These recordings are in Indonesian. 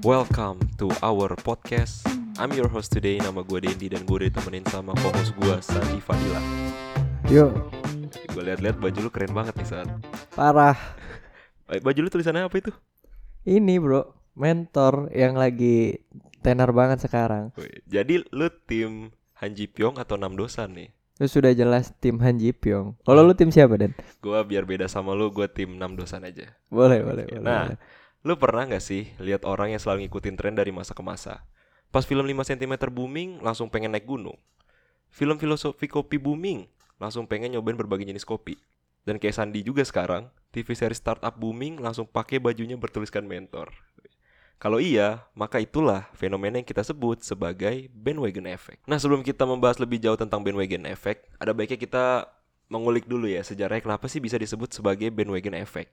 Welcome to our podcast. I'm your host today. Nama gue Dendi dan gue ditemenin sama co-host gue Sandi Fadila. Yuk, Gue liat-liat baju lu keren banget nih saat. parah. Baju lu tulisannya apa itu? Ini bro, mentor yang lagi tenar banget sekarang. Jadi lu tim Han Ji Pyong atau Nam Dosan nih? Itu sudah jelas tim Han Ji Pyong. Kalau lu tim siapa Dan? Gue biar beda sama lu, gue tim Nam Dosan aja. Boleh, boleh, boleh. nah. boleh. Lu pernah gak sih lihat orang yang selalu ngikutin tren dari masa ke masa? Pas film 5 cm booming, langsung pengen naik gunung. Film filosofi kopi booming, langsung pengen nyobain berbagai jenis kopi. Dan kayak Sandi juga sekarang, TV seri startup booming langsung pakai bajunya bertuliskan mentor. Kalau iya, maka itulah fenomena yang kita sebut sebagai bandwagon effect. Nah, sebelum kita membahas lebih jauh tentang bandwagon effect, ada baiknya kita mengulik dulu ya sejarahnya kenapa sih bisa disebut sebagai bandwagon effect.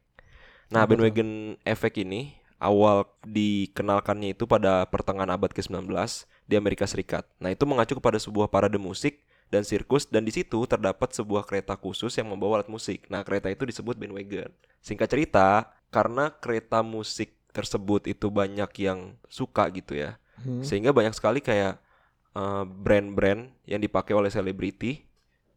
Nah, tuh? bandwagon effect ini awal dikenalkannya itu pada pertengahan abad ke-19 di Amerika Serikat. Nah, itu mengacu kepada sebuah parade musik dan sirkus dan di situ terdapat sebuah kereta khusus yang membawa alat musik. Nah, kereta itu disebut bandwagon. Singkat cerita, karena kereta musik tersebut itu banyak yang suka gitu ya. Hmm. Sehingga banyak sekali kayak eh, brand-brand yang dipakai oleh selebriti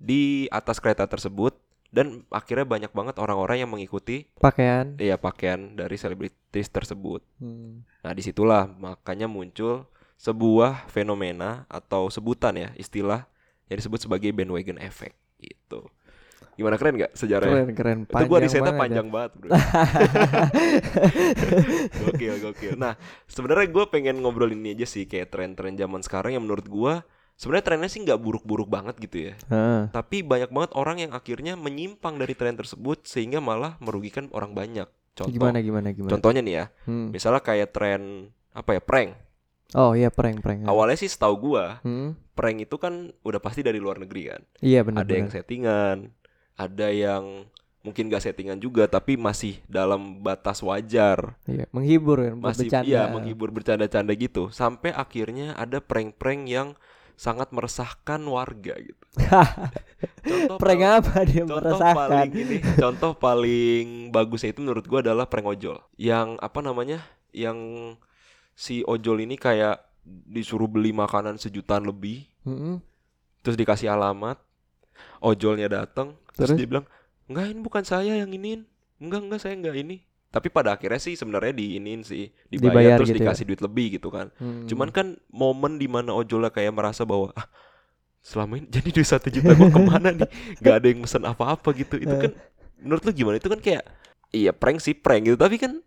di atas kereta tersebut dan akhirnya banyak banget orang-orang yang mengikuti Pakaian. ya pakaian dari selebritis tersebut. Hmm. Nah, di situlah makanya muncul sebuah fenomena atau sebutan ya istilah yang disebut sebagai bandwagon effect gitu. Gimana keren nggak sejarahnya? Keren, keren. Itu gua risetnya ya. panjang banget, bro. gokil, gokil. Nah, sebenarnya gue pengen ngobrol ini aja sih kayak tren-tren zaman sekarang yang menurut gua sebenarnya trennya sih nggak buruk-buruk banget gitu ya. Heeh. Tapi banyak banget orang yang akhirnya menyimpang dari tren tersebut sehingga malah merugikan orang banyak. Contoh, Gimana, gimana, gimana? contohnya nih ya, Hmm. misalnya kayak tren apa ya prank. Oh iya, prank, prank. Awalnya sih setahu gua Hmm. prank itu kan udah pasti dari luar negeri kan. Iya benar. ada yang settingan, ada yang mungkin gak settingan juga tapi masih dalam batas wajar. Iya, menghibur kan, Masih bercanda. iya menghibur bercanda-canda gitu. Sampai akhirnya ada prank-prank yang sangat meresahkan warga gitu. Contoh prank paling- apa dia Contoh meresahkan? paling ini, contoh paling bagusnya itu menurut gua adalah prank ojol. Yang apa namanya? Yang si ojol ini kayak disuruh beli makanan sejutaan lebih, Mm-mm. terus dikasih alamat, ojolnya datang, terus, Terus? dia bilang, enggak ini bukan saya yang iniin, enggak enggak saya enggak ini. Tapi pada akhirnya sih sebenarnya diinin sih, dibayar, Dibayar terus gitu ya? dikasih duit lebih gitu kan. Hmm. Cuman kan momen di mana ojolnya kayak merasa bahwa ah selama ini jadi duit satu juta gua ke mana nih? Gak ada yang mesen apa-apa gitu. Itu kan menurut lu gimana? Itu kan kayak iya prank sih prank gitu. Tapi kan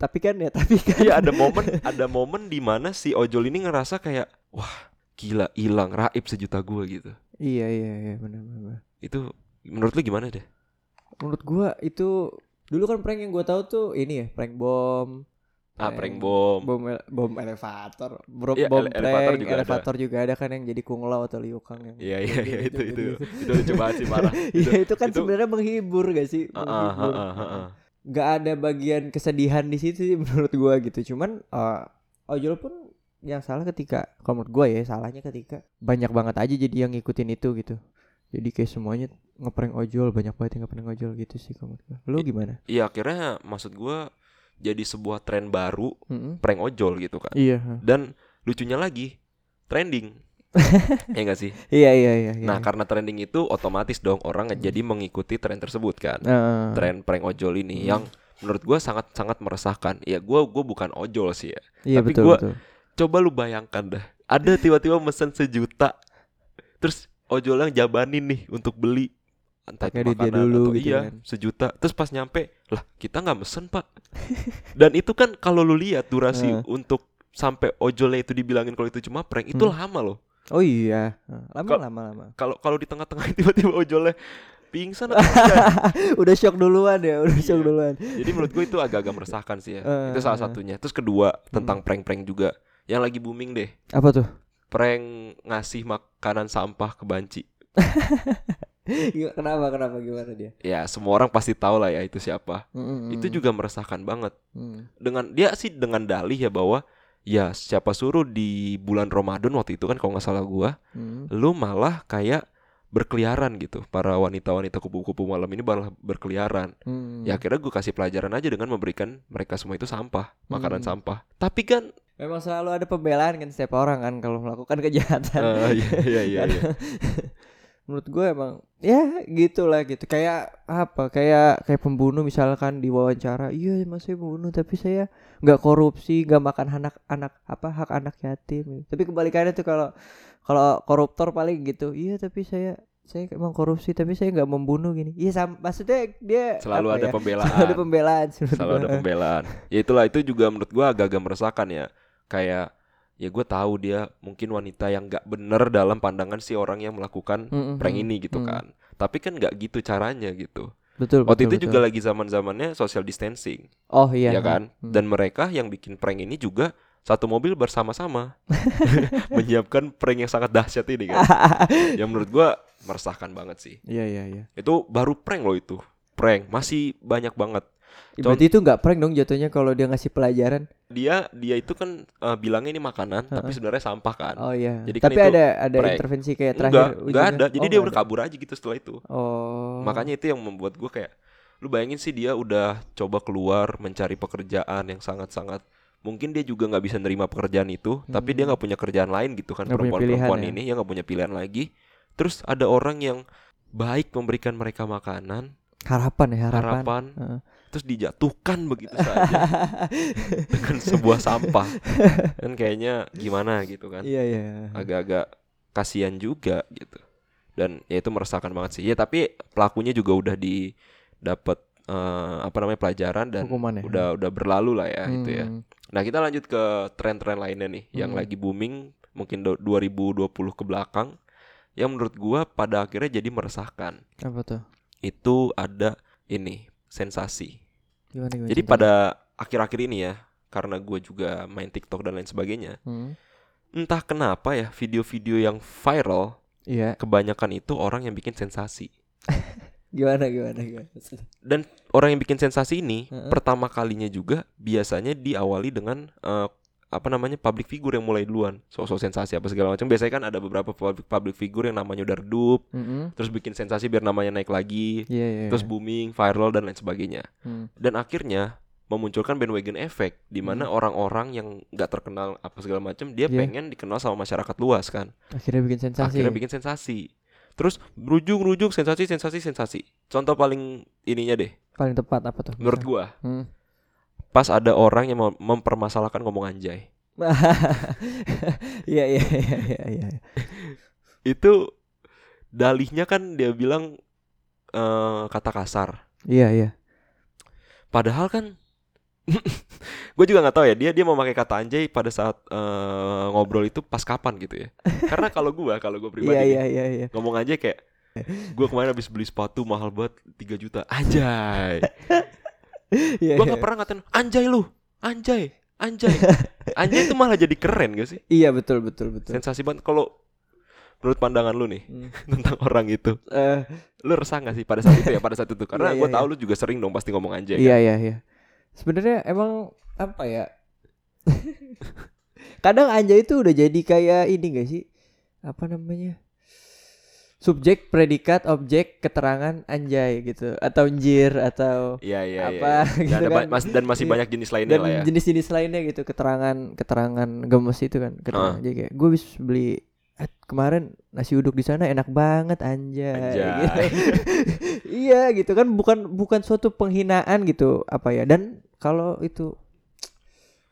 tapi kan ya, tapi kan. iya ada momen ada momen di mana si ojol ini ngerasa kayak wah gila hilang raib sejuta gua gitu. Iya, iya, iya, benar, benar. Itu menurut lu gimana deh? Menurut gua itu dulu kan prank yang gua tahu tuh ini ya, prank bom. Ah prank bom. Bom ele- bom elevator, bro, Iya, bom ele- prank, elevator juga ada. elevator juga ada kan yang jadi Kung Lao atau Liu Kang yang Iya iya iya itu itu gitu-gitu. itu lucu banget sih parah. Iya itu kan itu- sebenarnya menghibur gak sih? Ah, ah, Menghibur. ah, ah, ah. Gak ada bagian kesedihan di situ sih menurut gua gitu. Cuman eh, ojol pun yang salah ketika kalau menurut gua ya salahnya ketika banyak banget aja jadi yang ngikutin itu gitu. Jadi kayak semuanya ngeprank ojol banyak banget yang ngeprank ojol gitu sih kalau. Lu gimana? Iya akhirnya maksud gua jadi sebuah tren baru Mm-mm. prank ojol gitu kan. Iya. Dan lucunya lagi trending. ya enggak sih? Iya iya iya. iya. Nah, karena trending itu otomatis dong orang jadi mengikuti tren tersebut kan. Heeh. Tren prank ojol ini Hmm. yang menurut gua sangat-sangat meresahkan. Ya gua gua bukan ojol sih ya. Iya tapi betul. Coba lu bayangkan dah. Ada tiba-tiba mesen sejuta. Terus ojol yang jabanin nih untuk beli entah itu dia dulu atau gitu iya kan. sejuta terus pas nyampe lah kita nggak mesen pak dan itu kan kalau lu lihat durasi Heeh. untuk sampai ojolnya itu dibilangin kalau itu cuma prank itu Hmm. lama loh Oh iya. Lama Kal- lama lama. kalau kalau di tengah-tengah tiba-tiba ojolnya pingsan atau udah shock duluan ya, udah Iya. shock duluan. jadi menurut gue itu agak-agak meresahkan sih ya Eh, itu salah eh. satunya terus kedua Hmm. tentang prank-prank juga yang lagi booming deh Apa tuh? prank ngasih makanan sampah ke banci Kenapa kenapa gimana dia? ya semua orang pasti tahu lah ya itu siapa Mm-mm. itu juga meresahkan banget Mm. dengan dia sih dengan dalih ya bahwa ya siapa suruh di bulan Ramadan waktu itu kan kalau nggak salah gua Mm. lu malah kayak berkeliaran gitu. Para wanita-wanita kupu-kupu malam ini malah berkeliaran. Hmm. Ya akhirnya gue kasih pelajaran aja dengan memberikan mereka semua itu sampah, makanan Hmm. sampah. Tapi kan Memang selalu ada pembelaan kan setiap orang kan kalau melakukan kejahatan. eh, iya iya iya. iya. Menurut gue emang ya gitulah gitu. Kayak apa? Kayak kayak pembunuh misalkan diwawancara, iya mas saya pembunuh tapi saya nggak korupsi, nggak makan anak anak apa hak anak yatim. Tapi kebalikannya tuh kalau kalau koruptor paling gitu, iya tapi saya saya emang korupsi tapi saya nggak membunuh gini. Iya sam- maksudnya dia Selalu ada ya? pembelaan. Selalu ada pembelaan. Selalu ada pembelaan. Ya itulah itu juga menurut gua agak-agak meresahkan ya. Kayak ya gue tahu dia mungkin wanita yang nggak bener dalam pandangan si orang yang melakukan Mm, mm, prank mm, ini gitu mm. kan. Tapi kan nggak gitu caranya gitu. Betul. Waktu betul, itu betul. juga lagi zaman-zamannya social distancing, Oh iya. ya kan? Hmm. Dan mereka yang bikin prank ini juga satu mobil bersama-sama menyiapkan prank yang sangat dahsyat ini kan. yang menurut gua meresahkan banget sih. Iya iya iya. Itu baru prank loh itu. Prank masih banyak banget. Ya, Berarti itu nggak prank dong jatuhnya kalau dia ngasih pelajaran. Dia dia itu kan eh, bilangnya ini makanan tapi sebenarnya sampah kan. Oh iya. Jadi kan Tapi itu ada ada prank. intervensi kayak terakhir. Enggak, enggak ada. Jadi Oh, dia udah kabur aja gitu setelah itu. Oh. Makanya itu yang membuat gua kayak lu bayangin sih dia udah coba keluar mencari pekerjaan yang sangat-sangat mungkin dia juga nggak bisa nerima pekerjaan itu tapi dia nggak punya kerjaan lain gitu kan Hmm. Perempuan-perempuan ya. ini yang nggak punya pilihan lagi terus ada orang yang baik memberikan mereka makanan harapan ya harapan. harapan Heeh. terus dijatuhkan begitu saja dengan sebuah sampah kan kayaknya gimana gitu kan Iya iya. agak-agak kasihan juga gitu dan ya itu meresahkan banget sih ya tapi pelakunya juga udah didapat eh, apa namanya pelajaran dan Hukuman ya? udah udah berlalu lah ya itu ya Hmm. nah kita lanjut ke tren-tren lainnya nih yang Hmm. lagi booming mungkin do- 2020 ke belakang yang menurut gua pada akhirnya jadi meresahkan Apa tuh? Itu ada ini sensasi Gimana gimana? jadi pada akhir-akhir ini ya karena gue juga main TikTok dan lain sebagainya Hmm. entah kenapa ya video-video yang viral Iya. kebanyakan itu orang yang bikin sensasi. Gimana gimana gimana. Dan orang yang bikin sensasi ini Heeh. pertama kalinya juga biasanya diawali dengan eh, apa namanya public figure yang mulai duluan, sosok sensasi apa segala macam. Biasanya kan ada beberapa public public figure yang namanya udah redup, Mm-mm. terus bikin sensasi biar namanya naik lagi, Iya iya. terus booming, viral dan lain sebagainya. Hmm. Dan akhirnya memunculkan bandwagon effect di mana Hmm. orang-orang yang nggak terkenal apa segala macam dia Iya. pengen dikenal sama masyarakat luas kan. Akhirnya bikin sensasi. akhirnya bikin sensasi terus merujuk sensasi sensasi sensasi contoh paling ininya deh Paling tepat apa tuh? menurut gua Hmm. Pas ada orang yang mem- mempermasalahkan ngomong anjay Iya iya iya iya iya. itu dalihnya kan dia bilang eh, kata kasar Iya iya. padahal kan gue juga nggak tahu ya dia dia mau pakai kata anjay pada saat eh, ngobrol itu pas kapan gitu ya karena kalau gua kalau gue pribadi nih, iya iya iya. ngomong aja kayak gue kemarin habis beli sepatu mahal banget 3 juta anjay Iya. Gua iya. gak pernah ngatain anjay lu, anjay, anjay. Anjay itu malah jadi keren gak sih? Iya betul betul betul. Sensasi banget kalau menurut pandangan lu nih Hmm. tentang orang itu. Eh, Lu resah gak sih pada saat itu ya pada saat itu? Karena Iya, gua iya, tahu lu juga sering dong pasti ngomong anjay. Iya kan? iya iya. Sebenarnya emang apa ya? Kadang anjay itu udah jadi kayak ini gak sih? Apa namanya? Subjek, predikat, objek, keterangan anjay gitu atau njir atau iya iya. Apa, iya. gitu Dan, kan. mas- dan masih Iya. banyak jenis lainnya dan lah ya. jenis-jenis lainnya gitu keterangan keterangan gemes itu kan keterangan Ah. jadi kayak gue bisa beli "Eh, kemarin nasi uduk di sana enak banget anjay, Anjay. gitu. iya gitu kan bukan bukan suatu penghinaan gitu apa ya dan kalau itu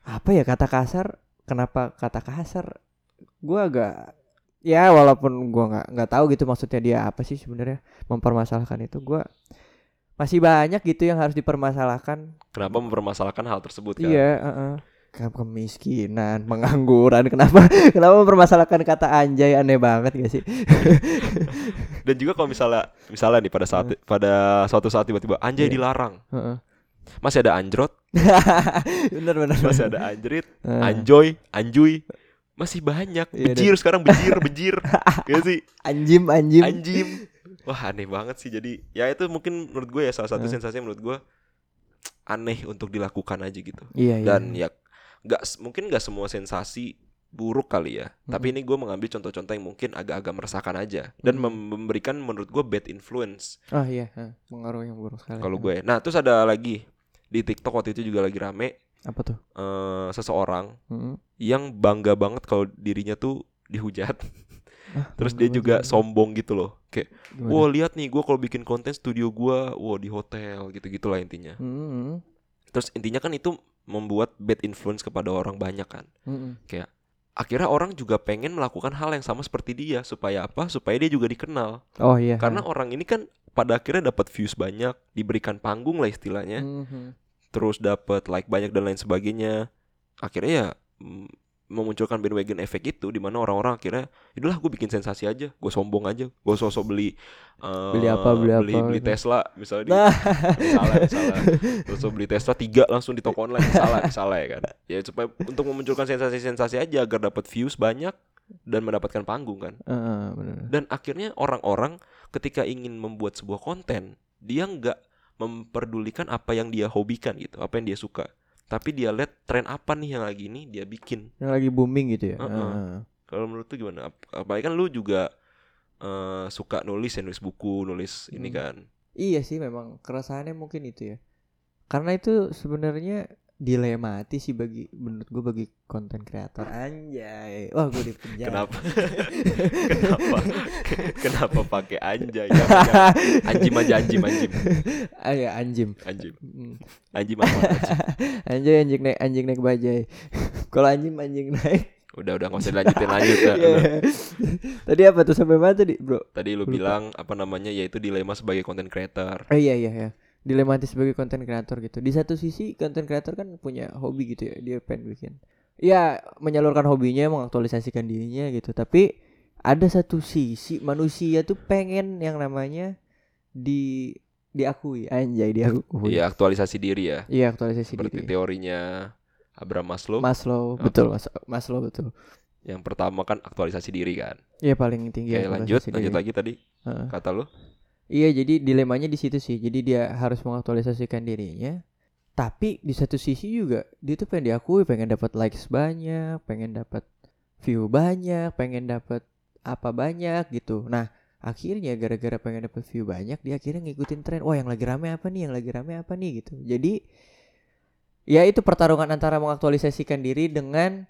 apa ya kata kasar kenapa kata kasar gua agak ya walaupun gua nggak nggak tahu gitu maksudnya dia apa sih sebenarnya mempermasalahkan itu gua masih banyak gitu yang harus dipermasalahkan Kenapa mempermasalahkan hal tersebut kan? Iya, heeh. Ke- kemiskinan, pengangguran, kenapa kenapa mempermasalahkan kata anjay aneh banget gak sih? Dan juga kalau misalnya misalnya nih pada saat pada suatu saat tiba-tiba anjay Iya. dilarang. Heeh. Masih ada anjrot, bener bener. masih ada anjrit, anjoy, anjuy. Masih banyak. Iya, Bejir sekarang bejir, bejir. Gak sih? Anjim anjim. anjim wah aneh banget sih jadi ya itu mungkin menurut gue ya salah satu Heeh. sensasi menurut gue aneh untuk dilakukan aja gitu Iya iya. dan ya nggak mungkin nggak semua sensasi buruk kali ya. Tapi ini gue mengambil contoh-contoh yang mungkin agak-agak meresahkan aja dan mem- memberikan menurut gue bad influence Ah iya, ha, pengaruh yang buruk sekali. kalau gue. Nah terus ada lagi di TikTok waktu itu juga lagi rame Apa tuh? eh, seseorang Mm-mm. yang bangga banget kalau dirinya tuh dihujat. Ah, Terus dia juga banget. sombong gitu loh. Kayak, Gimana? wah lihat nih gue kalau bikin konten studio gue, wah di hotel gitu-gitulah intinya. Mm-mm. Terus intinya kan itu membuat bad influence kepada orang banyak kan. Mm-mm. Akhirnya orang juga pengen melakukan hal yang sama seperti dia supaya apa? Supaya dia juga dikenal. Oh iya. Karena ha. orang ini kan pada akhirnya dapat views banyak, diberikan panggung lah istilahnya, Mhm. Terus dapat like banyak dan lain sebagainya. Akhirnya ya mm, memunculkan bandwagon efek itu di mana orang-orang akhirnya udahlah gue bikin sensasi aja, gue sombong aja, gue sosok beli eh, Beli apa, beli beli, apa beli gitu. Tesla misalnya di, Nah. misalnya misalnya terus beli Tesla tiga langsung di toko online misalnya misalnya ya kan ya supaya untuk memunculkan sensasi-sensasi aja agar dapat views banyak dan mendapatkan panggung kan Heeh, benar. dan akhirnya orang-orang ketika ingin membuat sebuah konten dia nggak memperdulikan apa yang dia hobikan gitu apa yang dia suka tapi dia lihat tren apa nih yang lagi ini dia bikin Yang lagi booming gitu ya. Heeh. Heeh. kalau menurut tuh gimana Ap- apalagi kan lu juga eh, suka nulis ya nulis buku nulis ini Hmm. kan Iya sih memang keresahannya mungkin itu ya. Karena itu sebenarnya dilematis sih bagi menurut gue bagi konten kreator anjay. Wah, gue di penjara. kenapa kenapa kenapa pakai anjay anjim aja anjim anjim Ah ya anjim. anjim Mm. anjim apa anjim. Anjay anjing naik anjing naik bajai. Kalau anjing anjing naik. udah udah nggak usah dilanjutin lanjut dah. Iya. Tadi apa tuh sampai mana tadi, Bro? tadi lu Lupa. bilang apa namanya yaitu dilema sebagai content creator Oh iya iya ya. Dilematis sebagai konten kreator gitu. Di satu sisi konten kreator kan punya hobi gitu ya, dia pengen bikin. Ya menyalurkan hobinya, mengaktualisasikan dirinya gitu. Tapi ada satu sisi manusia tuh pengen yang namanya di diakui, anjay diakui. Iya aktualisasi diri ya Iya, aktualisasi seperti diri. teorinya Abraham Maslow Maslow, Oke. betul Mas Maslow betul. yang pertama kan aktualisasi diri kan Iya paling tinggi Oke lanjut aktualisasi lanjut diri. lagi tadi Heeh. kata lu Iya, jadi dilemanya di situ sih. Jadi dia harus mengaktualisasikan dirinya. Tapi di satu sisi juga dia tuh pengen diakui, pengen dapat likes banyak, pengen dapat view banyak, pengen dapat apa banyak gitu. Nah, akhirnya gara-gara pengen dapat view banyak, dia akhirnya ngikutin tren. Wah, yang lagi rame apa nih? Yang lagi rame apa nih gitu. Jadi ya itu pertarungan antara mengaktualisasikan diri dengan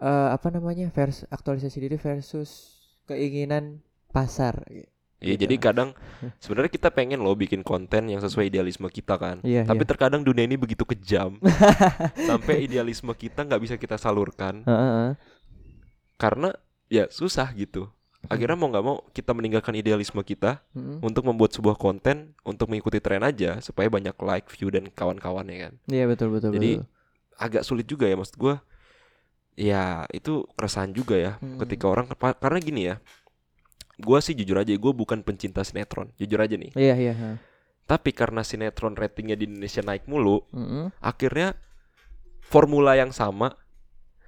eh, apa namanya? vers aktualisasi diri versus keinginan pasar. Iya Gitu. jadi kadang sebenarnya kita pengen loh bikin konten yang sesuai idealisme kita kan Iya, tapi iya. terkadang dunia ini begitu kejam sampai idealisme kita nggak bisa kita salurkan Heeh, heeh. karena ya susah gitu akhirnya mau nggak mau kita meninggalkan idealisme kita Mm-mm. untuk membuat sebuah konten untuk mengikuti tren aja supaya banyak like view dan kawan-kawannya kan Iya betul betul Jadi, betul. agak sulit juga ya maksud gua ya itu keresahan juga ya Hmm. ketika orang karena gini ya gua sih jujur aja gue bukan pencinta sinetron jujur aja nih Iya iya. ha. tapi karena sinetron ratingnya di Indonesia naik mulu Mm-mm. akhirnya formula yang sama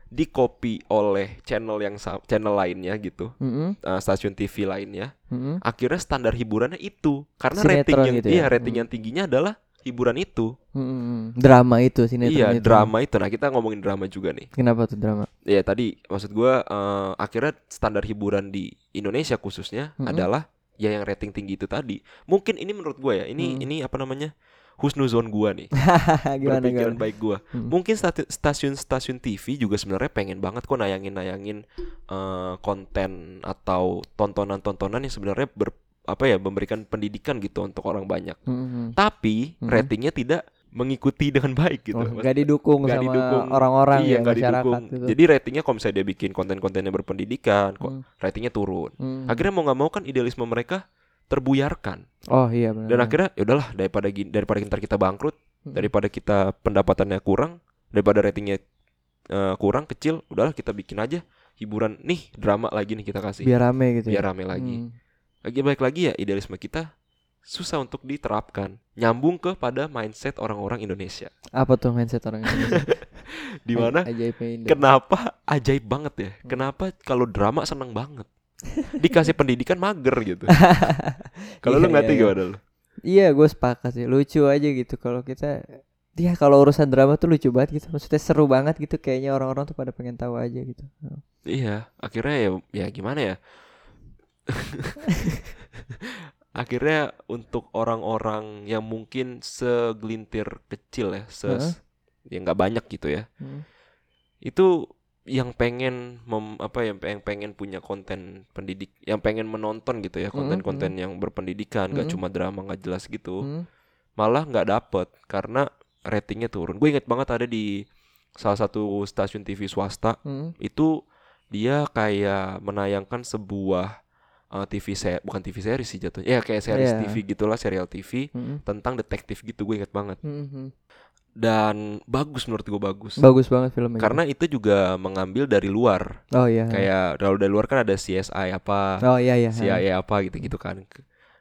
di copy oleh channel yang channel lainnya gitu Mm-mm. eh, stasiun TV lainnya Mm-mm. akhirnya standar hiburannya itu karena Sinetron rating yang gitu iya ya? rating Hmm. yang tingginya adalah hiburan itu Mm-mm. Drama itu sinetron iya itu. drama itu nah kita ngomongin drama juga nih Kenapa tuh drama? ya tadi maksud gua eh, akhirnya standar hiburan di Indonesia khususnya Mm-mm. adalah ya yang rating tinggi itu tadi mungkin ini menurut gua ya ini Mm. ini apa namanya husnuzon gua nih gimana berpikiran gimana? baik gua Mm. mungkin stasiun-stasiun TV juga sebenarnya pengen banget kok nayangin-nayangin eh, konten atau tontonan-tontonan yang sebenarnya ber apa ya memberikan pendidikan gitu untuk orang banyak Mm-mm. tapi Mm. ratingnya tidak mengikuti dengan baik gitu Oh, nggak didukung nggak sama didukung. orang-orang iya ya masyarakat didukung gitu. jadi ratingnya kalau misalnya dia bikin konten-kontennya berpendidikan kok Mm. ratingnya turun Mm. akhirnya mau nggak mau kan idealisme mereka terbuyarkan Oh iya benar. dan akhirnya ya udahlah daripada daripada ntar kita bangkrut Mm. daripada kita pendapatannya kurang daripada ratingnya eh, kurang kecil udahlah kita bikin aja hiburan nih drama lagi nih kita kasih biar rame gitu biar ya. rame lagi Mm. Lagi baik lagi ya idealisme kita susah untuk diterapkan nyambung kepada mindset orang-orang Indonesia. Apa tuh mindset orang Indonesia? di mana? Kenapa ajaib banget ya? Kenapa kalau drama seneng banget? Dikasih pendidikan mager gitu. Kalau lu Iya, ngerti iya, iya. gimana lu Iya gue sepakat sih. Lucu aja gitu Kalau kita ya kalau urusan drama tuh lucu banget gitu. Maksudnya seru banget gitu. Kayaknya orang-orang tuh pada pengen tahu aja gitu. Iya, akhirnya ya ya gimana ya? akhirnya untuk orang-orang yang mungkin segelintir kecil ya, se Heeh. ya nggak banyak gitu ya. Hmm. Itu yang pengen mem, apa ya, yang pengen punya konten pendidik, yang pengen menonton gitu ya, Mm, konten-konten yang berpendidikan, nggak Mm. cuma drama nggak jelas gitu. Hmm. Malah nggak dapet karena ratingnya turun. Gue inget banget ada di salah satu stasiun TV swasta Hmm. itu dia kayak menayangkan sebuah uh, TV seri bukan TV series sih jatuhnya. Ya kayak series Iya. TV gitulah serial TV Hmm. tentang detektif gitu gue inget banget. Hmm, hmm. dan bagus menurut gue bagus. Bagus banget filmnya. Karena itu juga mengambil dari luar. Oh iya. Kayak kalau dari luar kan ada CSI apa oh iya iya. CIA apa gitu gitu kan.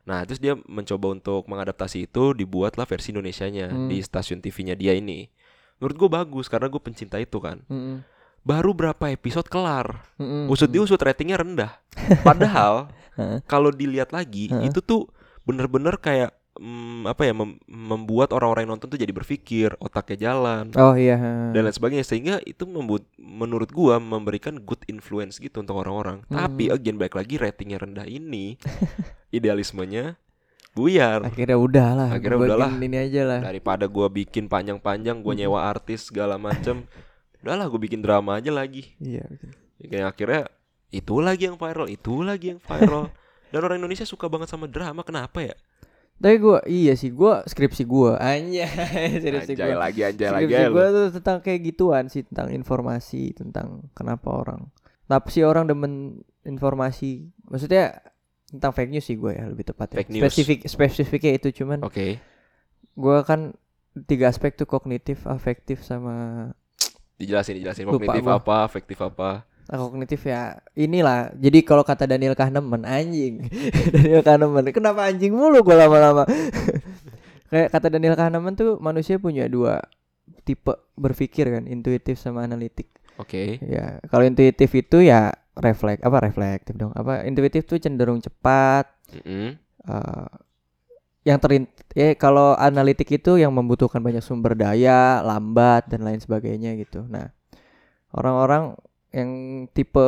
Nah terus dia mencoba untuk mengadaptasi itu dibuatlah versi Indonesianya Hmm. di stasiun TV-nya dia ini. Menurut gue bagus karena gue pencinta itu kan. Hmm, baru berapa episode kelar. Hmm, hmm, usut diusut ratingnya rendah. Padahal Kalau dilihat lagi Heeh. itu tuh bener-bener kayak mm, apa ya mem- membuat orang-orang yang nonton tuh jadi berpikir otaknya jalan oh iya dan lain sebagainya sehingga itu membuat menurut gua memberikan good influence gitu untuk orang-orang. Hmm. Tapi again baik lagi ratingnya rendah ini idealismenya buyar. akhirnya udah lah Akhirnya gua udahlah. ini aja lah Daripada gua bikin panjang-panjang, gua nyewa artis segala macem Udahlah gue bikin drama aja lagi. iya. Ya, Kayak akhirnya itu lagi yang viral, itu lagi yang viral. Dan orang Indonesia suka banget sama drama, kenapa ya? tapi gua iya sih gua skripsi gua anjay skripsi gua lagi, anjay lagi. skripsi gua lu. tuh tentang kayak gituan sih tentang informasi tentang kenapa orang kenapa sih orang demen informasi maksudnya tentang fake news sih gue ya lebih tepatnya Fake news. spesifik spesifiknya itu cuman Oke, gua kan tiga aspek tuh kognitif afektif sama dijelasin, dijelasin. Kognitif apa, afektif apa. Kognitif ya inilah. Jadi kalau kata Daniel Kahneman anjing. Daniel Kahneman kenapa anjing mulu gue lama-lama? Kayak kata Daniel Kahneman tuh manusia punya dua tipe berpikir kan intuitif sama analitik. Oke, ya kalau intuitif itu ya refleks apa reflektif dong? Apa intuitif tuh cenderung cepat. Mm-mm. eh, yang terin ya kalau analitik itu yang membutuhkan banyak sumber daya lambat dan lain sebagainya gitu. Nah orang-orang yang tipe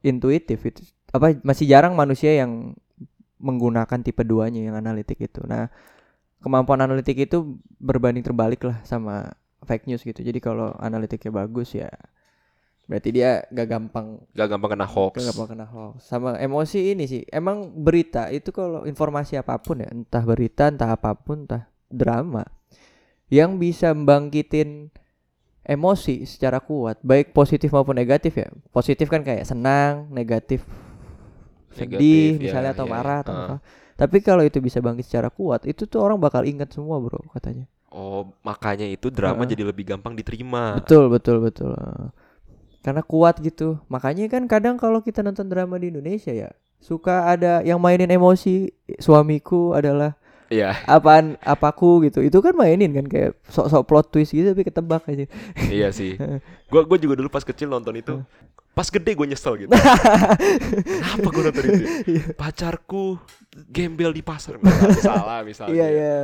intuitif itu apa masih jarang manusia yang menggunakan tipe duanya yang analitik itu nah kemampuan analitik itu berbanding terbalik lah sama fake news gitu jadi kalau analitiknya bagus ya berarti dia gak gampang Gak gampang kena hoax. Gak gampang kena hoax. Sama emosi ini sih. Emang berita itu kalau informasi apa pun ya, entah berita, entah apa pun, entah drama yang bisa membangkitin emosi secara kuat, baik positif maupun negatif ya. Positif kan kayak senang, negatif sedih Negatif, ya, misalnya atau ya, marah ya. atau Ah. apa. Tapi kalau itu bisa bangkit secara kuat, itu tuh orang bakal ingat semua, Bro, katanya. Oh, makanya itu drama Heeh. jadi lebih gampang diterima. Betul, betul, betul. Karena kuat gitu. Makanya kan kadang kalau kita nonton drama di Indonesia ya, suka ada yang mainin emosi suamiku adalah Iya, apaan apaku gitu. Itu kan mainin kan kayak sok-sok plot twist gitu tapi ketebak aja. iya sih. Gua gua juga dulu pas kecil nonton itu. Pas gede gue nyesel gitu. Kenapa gue nonton itu? Pacarku gembel di pasar. Misalnya, salah misalnya. Iya, iya.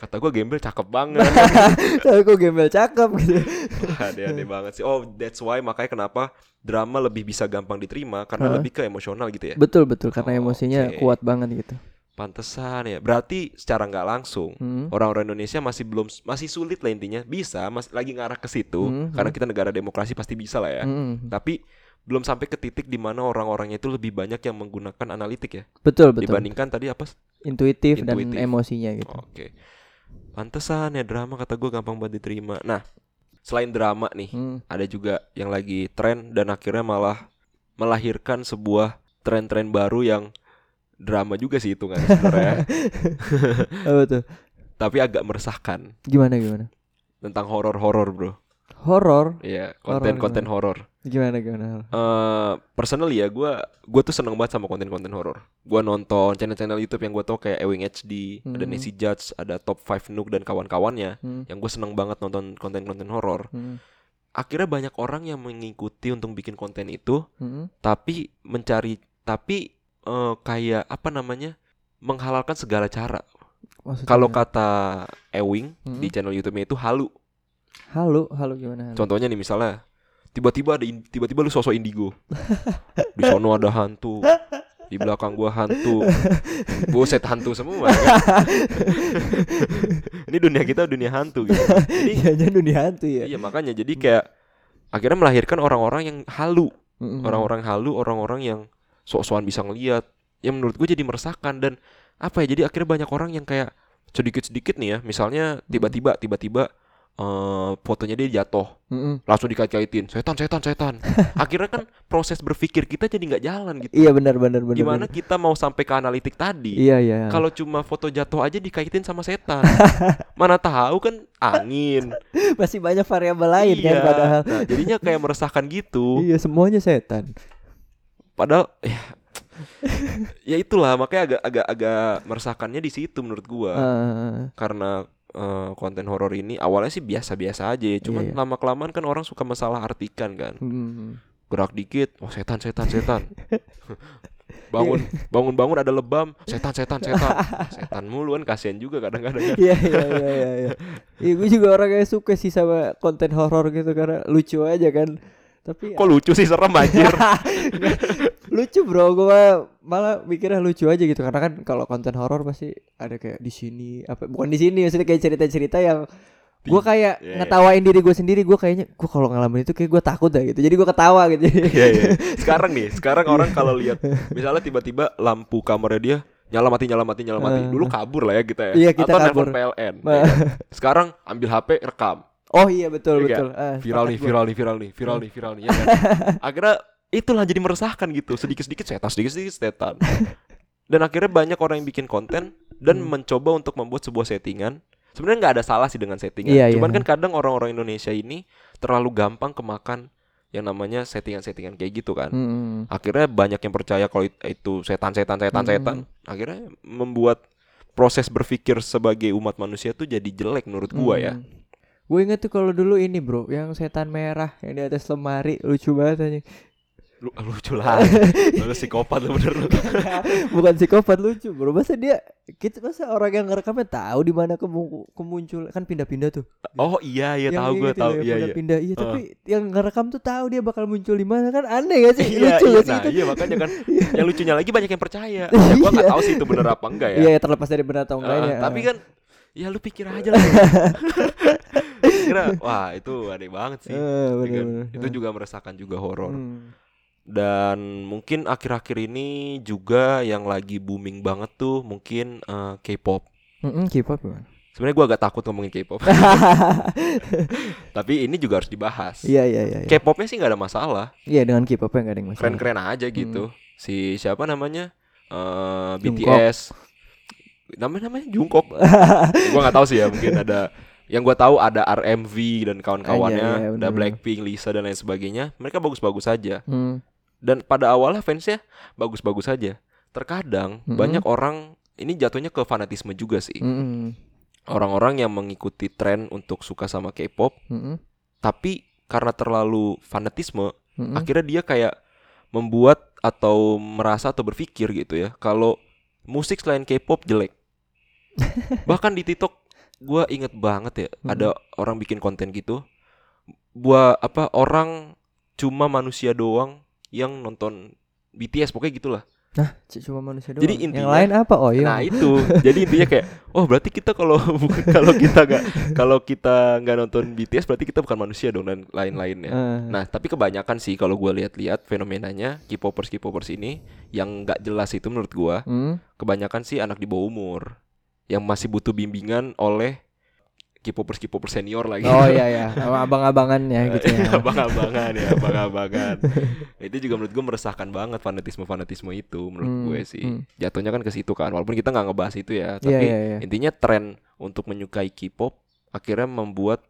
Kata gue gembel cakep banget. Tapi kok gembel cakep gitu. Aneh-aneh banget sih. Oh, that's why makanya kenapa drama lebih bisa gampang diterima karena Hah? lebih ke emosional gitu ya. Betul, betul karena Oh, emosinya oke. kuat banget gitu. Pantesan ya. Berarti secara nggak langsung Hmm. orang-orang Indonesia masih belum masih sulit lah intinya. Bisa, masih lagi ngarah ke situ Hmm, karena kita negara demokrasi pasti bisa lah ya. Hmm. Tapi belum sampai ke titik di mana orang-orangnya itu lebih banyak yang menggunakan analitik ya Betul, betul. dibandingkan tadi apa? Intuitif, Intuitif. dan emosinya gitu. Oke. Pantesan ya drama kata gue gampang banget diterima. Nah, selain drama nih, Hmm. ada juga yang lagi tren dan akhirnya malah melahirkan sebuah tren-tren baru yang drama juga sih itu kan sebenarnya, Apa tuh? tapi agak meresahkan Gimana gimana? tentang horor-horor, Bro. Horor? Iya, konten-konten horor. Gimana gimana? Eh, personally ya, gue gue tuh seneng banget sama konten-konten horor. Gue nonton channel-channel YouTube yang gue tau kayak Ewing HD, ada Hmm. Nancy Judge, ada Top 5 Nook dan kawan-kawannya. Hmm. Yang gue seneng banget nonton konten-konten horor. Hmm. Akhirnya banyak orang yang mengikuti untuk bikin konten itu, Hmm. tapi mencari, tapi eh, kayak apa namanya, menghalalkan segala cara. Kalau kata Ewing Hmm. di channel YouTube-nya itu halu. Halu, halu gimana? Halu? Contohnya nih misalnya tiba-tiba ada tiba-tiba lu sosok indigo. Di sono ada hantu. Di belakang gua hantu. Buset hantu semua. kan? Ini dunia kita dunia hantu gitu. Jadi Iya, jadi dunia hantu ya. iya makanya jadi kayak akhirnya melahirkan orang-orang yang halu, Mm-mm. orang-orang halu, orang-orang yang sok-sokan bisa ngeliat. Yang menurut gue jadi meresahkan dan apa ya? Jadi akhirnya banyak orang yang kayak sedikit-sedikit nih ya, misalnya tiba-tiba tiba-tiba eh, fotonya dia jatuh Mm-mm. langsung dikait-kaitin setan setan setan akhirnya kan proses berpikir kita jadi nggak jalan gitu Iya benar benar benar. gimana benar. kita mau sampai ke analitik tadi Iya iya. kalau cuma foto jatuh aja dikaitin sama setan mana tahu kan angin masih banyak variabel lain kan iya padahal. nah, jadinya kayak meresahkan gitu Iya semuanya setan. Padahal ya, ya itulah makanya agak agak agak meresahkannya di situ menurut gua Eh, karena eh, konten horor ini awalnya sih biasa-biasa aja ya. cuman Iya, iya. lama kelamaan kan orang suka masalah artikan kan hmm. gerak dikit oh setan setan setan bangun bangun bangun ada lebam setan setan setan setan mulu kan kasihan juga kadang-kadang. Iya iya iya iya. Iya, Iya, gue juga orang yang suka sih sama konten horor gitu karena lucu aja kan. Tapi kok lucu sih serem anjir lucu bro, gue malah mikirnya lucu aja gitu karena kan kalau konten horor pasti ada kayak di sini apa bukan di sini maksudnya kayak cerita-cerita yang gue kayak Iya, iya. ngetawain diri gue sendiri gue kayaknya gue kalau ngalamin itu kayak gue takut dah gitu jadi gue ketawa gitu Iya iya. Sekarang nih, sekarang orang kalau lihat misalnya tiba-tiba lampu kamarnya dia nyala mati nyala mati nyala mati. Eh. Dulu kabur lah ya kita ya. Iya, kita Atau kabur. nelpon PLN. Nah. ya kan? Sekarang ambil HP rekam. Oh iya betul Iya, betul Ah, Viral nih, viral nih, viral nih, viral nih, viral nih. Ya kan? Akhirnya itulah jadi meresahkan gitu. Sedikit-sedikit setan, sedikit-sedikit setan. Dan akhirnya banyak orang yang bikin konten dan Hmm. mencoba untuk membuat sebuah settingan. Sebenarnya nggak ada salah sih dengan settingan. Iya, Cuman iya. kan kadang orang-orang Indonesia ini terlalu gampang kemakan yang namanya settingan-settingan kayak gitu kan. Hmm. Akhirnya banyak yang percaya kalau it- itu setan-setan setan Hmm. setan. Akhirnya membuat proses berpikir sebagai umat manusia tuh jadi jelek menurut gua ya. Gue inget tuh kalau dulu ini bro, yang setan merah yang di atas lemari lucu banget aja. Lu, lucu lah. lu psikopat lu bener lu. Bukan psikopat lucu bro, masa dia kita masa orang yang ngerekamnya tahu di mana kemu kemuncul kan pindah-pindah tuh. Oh iya iya Yang tahu gue gitu tahu loh, yang iya iya. Iya, tapi yang ngerekam tuh tahu dia bakal muncul di mana kan aneh gak sih? Iya, lucu iya, gak sih nah, itu? iya makanya kan yang lucunya lagi banyak yang percaya. Ya gua nggak tahu sih itu bener apa enggak ya. Iya, terlepas dari benar atau enggaknya. tapi kan ya lu pikir aja lah. Kira wah itu aneh banget sih. Eh, Ya kan? bener-bener. Itu juga meresahkan juga horor. Hmm. Dan mungkin akhir-akhir ini juga yang lagi booming banget tuh mungkin eh, K-pop. Mm-mm, K-pop gimana? Sebenarnya gua agak takut ngomongin K-pop. Tapi ini juga harus dibahas. Iya iya iya. Iya, K-popnya sih nggak ada masalah. Iya, dengan K-pop enggak ada masalah. keren-keren aja gitu. Si siapa namanya? Eh Jungkook. BTS. Namanya namanya Jungkook. gua nggak tahu sih ya, mungkin ada yang gua tahu ada RMV dan kawan-kawannya, Ah, iya, iya, ada. Blackpink, Lisa dan lain sebagainya. Mereka bagus-bagus saja. Hmm. Dan pada awalnya fansnya bagus-bagus saja. Terkadang Mm-mm. banyak orang ini jatuhnya ke fanatisme juga sih. Mm-mm. Orang-orang yang mengikuti tren untuk suka sama K-pop, Mm-mm. tapi karena terlalu fanatisme, Mm-mm. akhirnya dia kayak membuat atau merasa atau berpikir gitu ya kalau musik selain K-pop jelek bahkan di TikTok gua inget banget ya Mhm. ada orang bikin konten gitu buat apa orang cuma manusia doang yang nonton BTS pokoknya gitulah C- cuma manusia doang. Jadi yang intinya- lain apa? Oh iya. nah itu jadi intinya kayak oh berarti kita kalau bukan kalau kita nggak kalau kita nggak nonton BTS berarti kita bukan manusia dong dan lain-lainnya Eh, Nah, tapi kebanyakan sih kalau gue lihat-lihat fenomenanya K-popers K-popers ini yang nggak jelas itu menurut gua hmm. kebanyakan sih anak di bawah umur yang masih butuh bimbingan oleh K-popers K-popers senior lagi. Oh iya ya, sama abang-abangannya gitu ya. abang-abangan ya, abang-abangan. Nah, itu juga menurut gue meresahkan banget fanatisme-fanatisme itu menurut Hmm, gue sih. hmm. Jatuhnya kan ke situ kan. Walaupun kita nggak ngebahas itu Iya, ya, tapi iya, iya. intinya tren untuk menyukai K-pop akhirnya membuat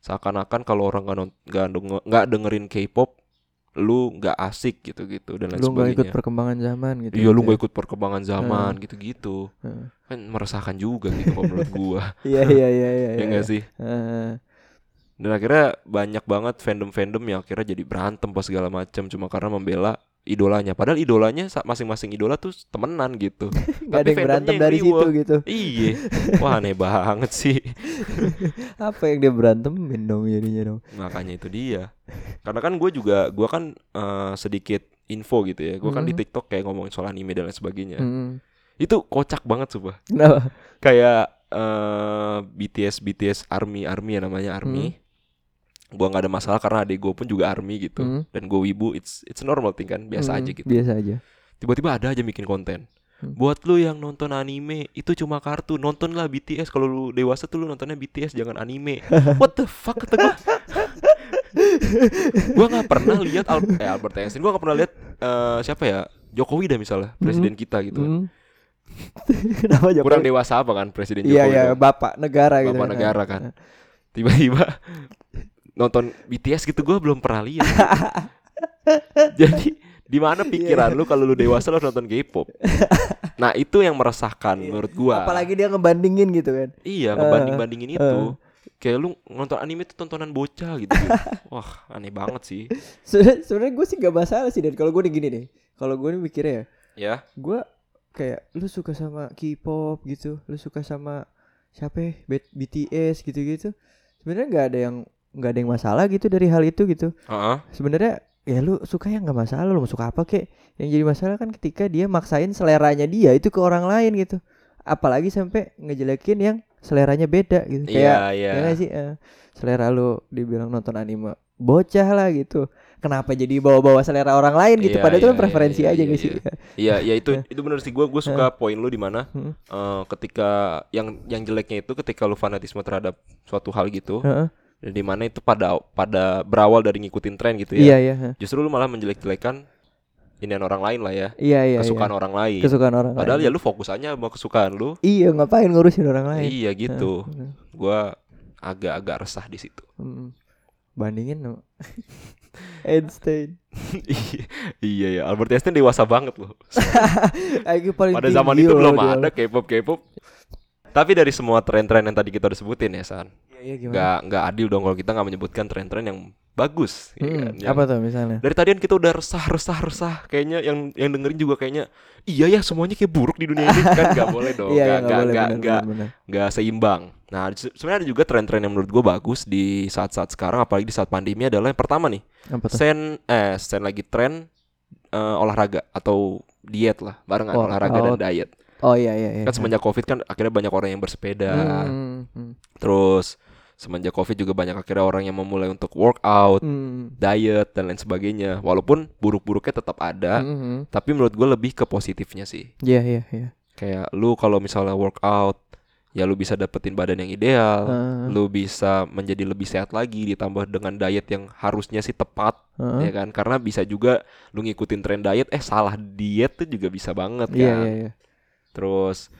seakan-akan kalau orang nggak nggak dengerin K-pop lu nggak asik gitu-gitu dan lain Lu nggak ikut sebagainya. perkembangan zaman gitu. Iya lu gitu nggak ya. ikut perkembangan zaman gitu-gitu Heeh. kan meresahkan juga gitu kalau menurut gua Iya iya iya iya. ya nggak sih Heeh. dan akhirnya banyak banget fandom-fandom yang akhirnya jadi berantem pas segala macam cuma karena membela idolanya. Padahal idolanya masing-masing idola tuh temenan gitu. Gak ada yang berantem yang dari situ gitu. Iya. Wah aneh banget sih. Apa yang dia berantemin dong jadinya dong. Makanya itu dia. Karena kan gue juga gue kan eh, sedikit info gitu ya. Gue kan di Hmm. TikTok kayak ngomongin soal anime dan lain sebagainya. Hmm. Itu kocak banget sumpah. Kenapa? Kayak eh, BTS BTS Army Army ya namanya Army. Gua nggak ada masalah karena adik gue pun juga Army gitu. Hmm. Dan gue wibu it's it's normal thing kan biasa Hmm, aja gitu. Biasa aja. Tiba-tiba ada aja bikin konten. Hmm. Buat lu yang nonton anime itu cuma kartun, nontonlah BTS. Kalau lu dewasa tuh lu nontonnya BTS jangan anime. What the fuck kata gua. gua nggak pernah lihat Al eh, Albert Einstein. Gua nggak pernah lihat eh, siapa ya Jokowi dah misalnya presiden kita gitu. Hmm. Kenapa Jokowi? Kurang dewasa apa kan presiden Iya Jokowi? iya tuh? bapak negara gitu. Bapak negara kan. Tiba-tiba nonton BTS gitu gua belum pernah lihat. Jadi di mana pikiran lu kalau lu dewasa lu nonton K-pop? Nah, itu yang meresahkan menurut gua. Apalagi dia ngebandingin gitu kan. Iya, ngebanding-bandingin itu. eh. Kayak lu nonton anime itu tontonan bocah gitu. Wah, aneh banget sih. Sebenarnya gue sih gak masalah sih dan kalau gue nih gini nih. Kalau gue nih mikirnya ya, Ya. gue kayak lu suka sama K-pop gitu, lu suka sama siapa ya? BTS gitu-gitu. Sebenarnya nggak ada yang nggak ada yang masalah gitu dari hal itu gitu. Heeh. Sebenarnya ya lu suka ya nggak masalah lu mau suka apa kek. Yang jadi masalah kan ketika dia maksain seleranya dia itu ke orang lain gitu. Apalagi sampai ngejelekin yang seleranya beda gitu. Kayak Iya, iya. Ya nggak sih Eh, selera lu dibilang nonton anime bocah lah gitu. Kenapa jadi bawa-bawa selera orang lain gitu? Iya, Padahal itu kan iya, preferensi iya, aja iya, gak sih? Iya, ya itu itu bener sih gua gua suka poin lu di mana eh, ketika yang yang jeleknya itu ketika lu fanatisme terhadap suatu hal gitu. Heeh. Dan di mana itu pada pada berawal dari ngikutin tren gitu Iya ya. iya. heeh. Justru lu malah menjelek-jelekan inian orang lain lah ya. Iya iya. kesukaan iya. orang lain. Kesukaan orang Padahal lain. ya lu fokus aja sama kesukaan lu. Iya ngapain ngurusin orang lain? Iya gitu. Heeh. Gua agak-agak resah di situ. Mm. Bandingin no. Einstein. iya ya, Albert Einstein dewasa banget loh. Pada zaman itu belum ada K-pop K-pop. Tapi dari semua tren-tren yang tadi kita udah sebutin ya San, Iya, iya gimana? nggak nggak adil dong kalau kita nggak menyebutkan tren-tren yang bagus. ya Hmm, kan? Yang- apa tuh misalnya? Dari tadian kita udah resah resah resah, kayaknya yang yang dengerin juga kayaknya iya ya semuanya kayak buruk di dunia ini kan nggak boleh dong, Iya, iya, nggak nggak nggak seimbang. Nah se- sebenarnya ada juga tren-tren yang menurut gue bagus di saat-saat sekarang, apalagi di saat pandemi adalah yang pertama nih, Apa tuh? sen eh sen lagi tren eh, olahraga atau diet lah, barengan Oh, olahraga oh. dan diet. Oh iya iya iya. Kan semenjak covid kan akhirnya banyak orang yang bersepeda, Hmm, hmm, terus semenjak covid juga banyak akhirnya orang yang memulai untuk workout, hmm. diet dan lain sebagainya. Walaupun buruk-buruknya tetap ada, Hmm, hmm. tapi menurut gue lebih ke positifnya sih. Iya iya iya. Kayak lu kalau misalnya workout, ya lu bisa dapetin badan yang ideal, Heeh. lu bisa menjadi lebih sehat lagi ditambah dengan diet yang harusnya sih tepat, Heeh. ya kan? Karena bisa juga lu ngikutin tren diet, eh salah diet tuh juga bisa banget kan. Iya iya iya. Terus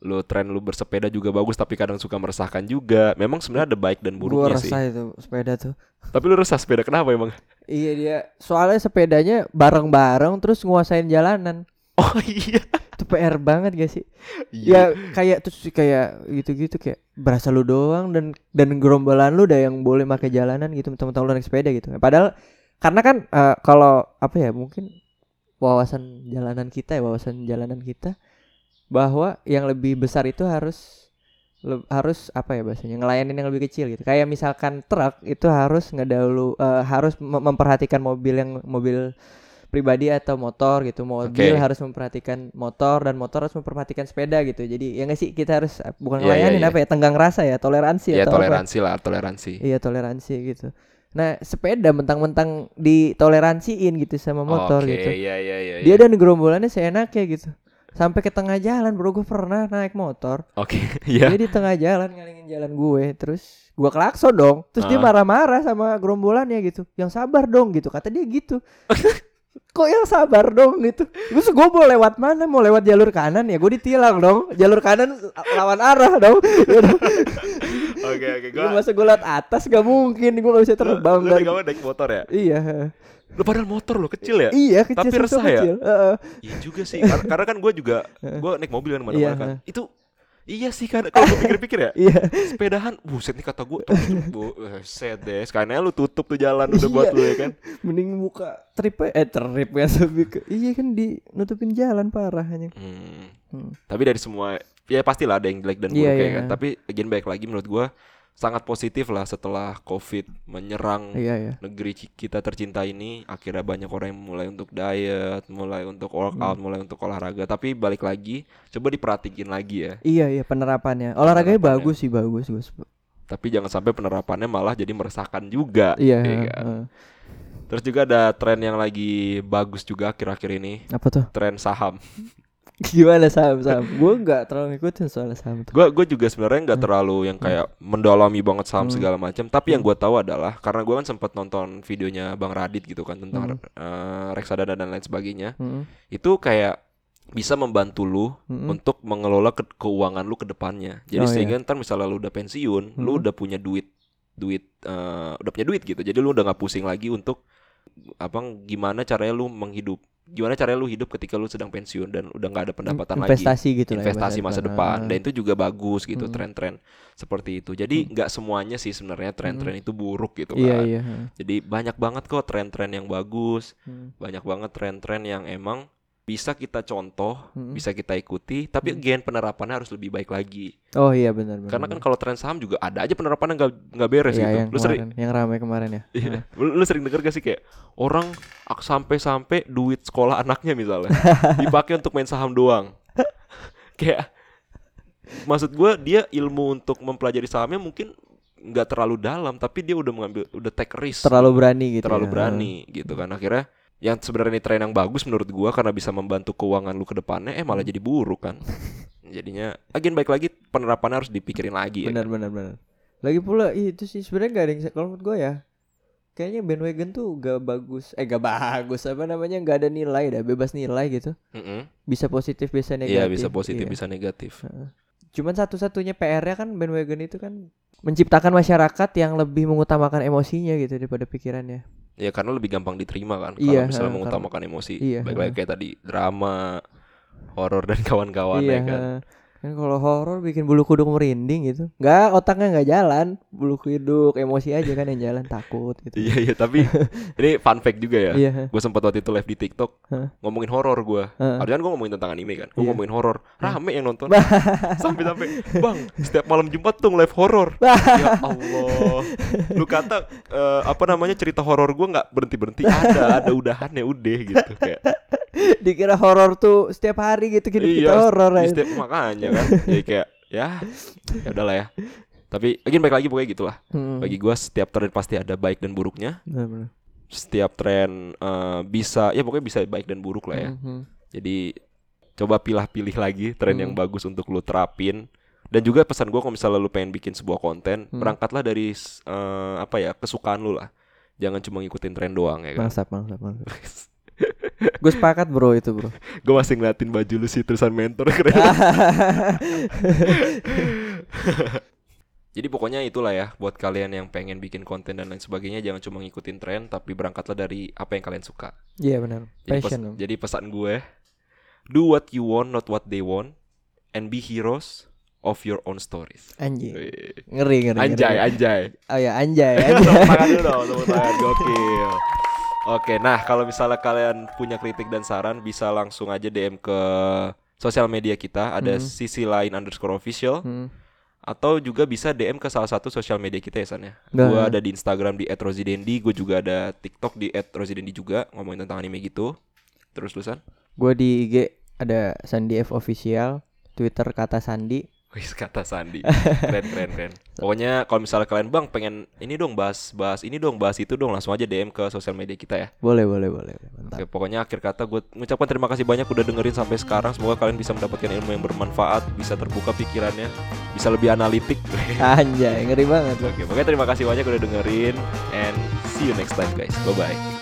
lu tren lu bersepeda juga bagus tapi kadang suka meresahkan juga. Memang sebenarnya ada baik dan Gua buruknya sih. resah itu sepeda tuh. Tapi lu resah sepeda kenapa emang? Iya dia soalnya sepedanya bareng-bareng terus nguasain jalanan. Oh iya. Itu PR banget gak sih? Iya. Ya kayak terus kayak gitu-gitu kayak berasa lu doang dan dan gerombolan lu udah yang boleh pakai jalanan gitu teman-teman lu naik sepeda gitu. Padahal karena kan eh, kalau apa ya mungkin wawasan jalanan kita ya wawasan jalanan kita bahwa yang lebih besar itu harus le- harus apa ya bahasanya ngelayanin yang lebih kecil gitu kayak misalkan truk itu harus ngedahulu eh, harus mem- memperhatikan mobil yang mobil pribadi atau motor gitu mobil Oke. harus memperhatikan motor dan motor harus memperhatikan sepeda gitu jadi ya nggak sih kita harus eh, bukan Iya, iya, ngelayanin iya. apa ya tenggang rasa ya toleransi Ya atau apa toleransi lah, toleransi. iya toleransi gitu nah sepeda mentang-mentang ditoleransiin gitu sama motor Oke, gitu iya iya iya. dia iya. dan gerombolannya seenaknya gitu sampai ke tengah jalan bro gue pernah naik motor. Oke, iya. dia di tengah jalan ngalingin jalan gue terus gue klakson dong. Terus dia Ah. marah-marah sama gerombolannya gitu. Yang sabar dong gitu. Kata dia gitu. Kok yang sabar dong? gitu. Terus gue mau lewat mana? Mau lewat jalur kanan ya? Gue ditilang dong. Jalur kanan lawan arah dong. Ya dong. Oke oke, Lu gua masa gue lewat atas gak mungkin gue gak bisa terbang Lu dari kamu naik motor ya? iya Lu padahal motor lo kecil ya? iya kecil Tapi resah ya? kecil Heeh. Iya juga sih. Kar- Karena kan gue juga gue naik mobil kan mana-mana Iya, kan. Itu Iya sih kan kalau gue pikir-pikir ya Iya. Sepedahan Buset nih kata gue Buset deh Sekalian aja lu tutup tuh jalan Udah buat Iya. lu ya kan Mending buka trip eh trip ya iya kan di nutupin jalan parah hanya. Hmm. Hmm. Tapi dari semua ya pastilah ada yang jelek dan buruk Iya, ya iya. kan. Tapi again baik lagi menurut gua sangat positif lah setelah Covid menyerang Iya ya. negeri kita tercinta ini akhirnya banyak orang yang mulai untuk diet, mulai untuk workout, Hmm. mulai untuk olahraga. Tapi balik lagi coba diperhatiin lagi ya. Iya iya penerapannya. Olahraganya Penerapannya. bagus sih bagus bagus. Tapi jangan sampai penerapannya malah jadi meresahkan juga. Iya. ya kan? heeh. Terus juga ada tren yang lagi bagus juga akhir-akhir ini, Apa tuh? tren saham. Gimana saham saham? gue nggak terlalu ngikutin soal saham. Gue gue juga sebenarnya nggak terlalu yang kayak mendalami banget saham Hmm. segala macam. Tapi yang gue tahu adalah karena gue kan sempat nonton videonya Bang Radit gitu kan tentang Hmm. eh, reksadana dan lain sebagainya. Hmm. Itu kayak bisa membantu lu Hmm. untuk mengelola ke- keuangan lu ke depannya. Jadi Oh, iya. sehingga ntar misalnya lu udah pensiun, lu Hmm. udah punya duit duit eh, udah punya duit gitu. Jadi lu udah nggak pusing lagi untuk apa gimana caranya lu menghidup gimana caranya lu hidup ketika lu sedang pensiun dan udah nggak ada pendapatan lagi Investasi gitu lah ya, investasi masa depan Ah. dan itu juga bagus gitu Hmm. tren-tren seperti itu jadi nggak semuanya sih sebenarnya tren-tren itu buruk gitu kan Iya iya. heeh. jadi banyak banget kok tren-tren yang bagus Hmm. banyak banget tren-tren yang emang bisa kita contoh Hmm. bisa kita ikuti tapi again penerapannya harus lebih baik lagi Oh iya benar benar. karena kan kalau tren saham juga ada aja penerapannya nggak nggak beres Iya, gitu yang lu sering kemarin, yang ramai kemarin ya. Iya. Lu, lu sering denger gak sih kayak orang sampai-sampai duit sekolah anaknya misalnya dipakai untuk main saham doang. kayak maksud gua dia ilmu untuk mempelajari sahamnya mungkin nggak terlalu dalam tapi dia udah mengambil udah take risk Terlalu berani gitu. terlalu ya. berani gitu kan akhirnya yang sebenarnya ini tren yang bagus menurut gua karena bisa membantu keuangan lu ke depannya eh Hmm. malah jadi buruk kan jadinya again baik lagi penerapannya harus dipikirin lagi ya Benar kan? benar benar. Lagi pula itu sih sebenarnya gak ada yang kalau menurut gue ya. Kayaknya bandwagon tuh gak bagus Eh gak bagus Apa namanya Gak ada nilai dah Bebas nilai gitu Mm-mm. Bisa positif Bisa negatif Iya bisa positif Iya. bisa negatif Cuman satu-satunya PR-nya kan bandwagon itu kan Menciptakan masyarakat yang lebih mengutamakan emosinya gitu Daripada pikirannya Ya karena lebih gampang diterima kan Iya, kalau misalnya ha, mengutamakan emosi. Iya, Baik ha. lagi kayak tadi drama, horor dan kawan-kawan Iya ya kan. Kan kalau horor bikin bulu kuduk merinding gitu Nggak otaknya nggak jalan Bulu kuduk emosi aja kan yang jalan takut gitu Iya iya tapi ini fun fact juga ya. Iya Gue sempat waktu itu live di TikTok Hah? ngomongin horor gue. Heeh. Harusnya kan gue ngomongin tentang anime kan. Gue Iya. ngomongin horor. Rame yang nonton. Sampai-sampai bang setiap malam Jumat tuh live horor. ya Allah. Lu kata eh, apa namanya cerita horor gue nggak berhenti berhenti. Ada ada udahannya udah gitu kayak. Dikira horor tuh setiap hari gitu hidup kita horor aja. setiap makanya kan. Jadi kayak ya ya udahlah ya. Tapi again baik lagi pokoknya gitulah. Hmm. Bagi gua setiap tren pasti ada baik dan buruknya. Benar-benar. Setiap tren eh, bisa ya pokoknya bisa baik dan buruk lah ya. Mhm. Jadi coba pilah-pilih lagi tren yang Hmm. bagus untuk lu terapin. Dan juga pesan gua kalau misalnya lu pengen bikin sebuah konten, Hmm. berangkatlah dari eh, apa ya kesukaan lu lah. Jangan cuma ngikutin tren doang ya kan. Mantap, mantap, mantap. Gue sepakat bro itu bro. gue masih ngeliatin baju lu sih tulisan mentor keren. Jadi pokoknya itulah ya buat kalian yang pengen bikin konten dan lain sebagainya jangan cuma ngikutin tren tapi berangkatlah dari apa yang kalian suka. Iya benar. Jadi, pes- jadi pesan gue do what you want not what they want and be heroes of your own stories. Anjing. Ngeri ngeri. Anjay, ngeri. anjay. Oh ya anjay. Tepuk anjay. tangan dulu dong, tepuk tangan gokil. Oke, nah kalau misalnya kalian punya kritik dan saran bisa langsung aja DM ke sosial media kita ada Hmm. sisi lain underscore official Hmm. atau juga bisa DM ke salah satu sosial media kita ya San ya. Gua ada di Instagram di @rosidendi, gue juga ada TikTok di @rosidendi juga ngomongin tentang anime gitu. Terus lu San? Gue di IG ada Sandi F official, Twitter kata Sandi. Wis kata Sandi. Keren keren keren. Pokoknya kalau misalnya kalian Bang pengen ini dong bahas bahas ini dong bahas itu dong langsung aja DM ke sosial media kita ya. Boleh boleh boleh. Mantap. Oke, pokoknya akhir kata gue mengucapkan terima kasih banyak udah dengerin sampai sekarang. Semoga kalian bisa mendapatkan ilmu yang bermanfaat, bisa terbuka pikirannya, bisa lebih analitik. Anjay ngeri banget. Oke, pokoknya terima kasih banyak udah dengerin and see you next time guys. Bye bye.